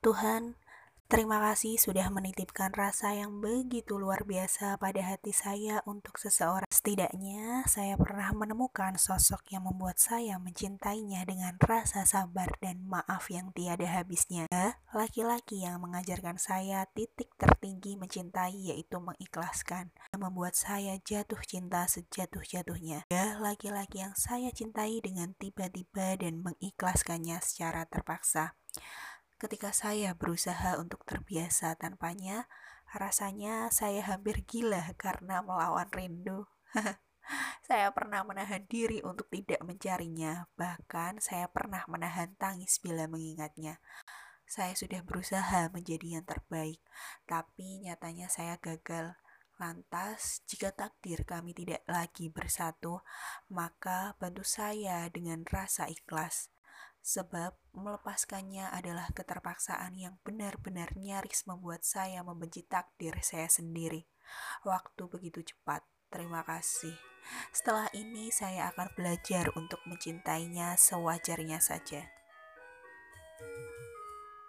Tuhan, terima kasih sudah menitipkan rasa yang begitu luar biasa pada hati saya untuk seseorang. Setidaknya, saya pernah menemukan sosok yang membuat saya mencintainya dengan rasa sabar dan maaf yang tiada habisnya. Laki-laki yang mengajarkan saya titik tertinggi mencintai yaitu mengikhlaskan, membuat saya jatuh cinta sejatuh-jatuhnya. Ya, laki-laki yang saya cintai dengan tiba-tiba dan mengikhlaskannya secara terpaksa. Ketika saya berusaha untuk terbiasa tanpanya, rasanya saya hampir gila karena melawan rindu. saya pernah menahan diri untuk tidak mencarinya, bahkan saya pernah menahan tangis bila mengingatnya. Saya sudah berusaha menjadi yang terbaik, tapi nyatanya saya gagal. Lantas, jika takdir kami tidak lagi bersatu, maka bantu saya dengan rasa ikhlas sebab melepaskannya adalah keterpaksaan yang benar-benar nyaris membuat saya membenci takdir saya sendiri. Waktu begitu cepat. Terima kasih. Setelah ini, saya akan belajar untuk mencintainya sewajarnya saja.